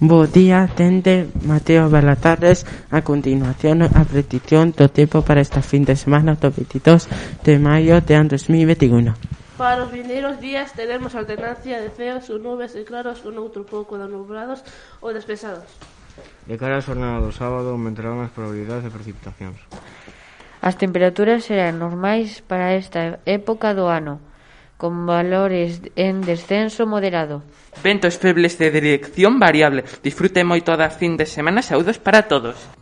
Bo día, tende Mateo Balatardes. A continuación, a petición do tempo para esta fin de semana do 22 de maio de ano 2021. Para os vindeiros días teremos alternancia de ceos ou nubes e claros con outro pouco de nublados ou despesados. De cara á xornada do sábado aumentarán as probabilidades de precipitacións. As temperaturas serán normais para esta época do ano, con valores en descenso moderado. Ventos febles de dirección variable. Disfrute moito da fin de semana, saúdos para todos.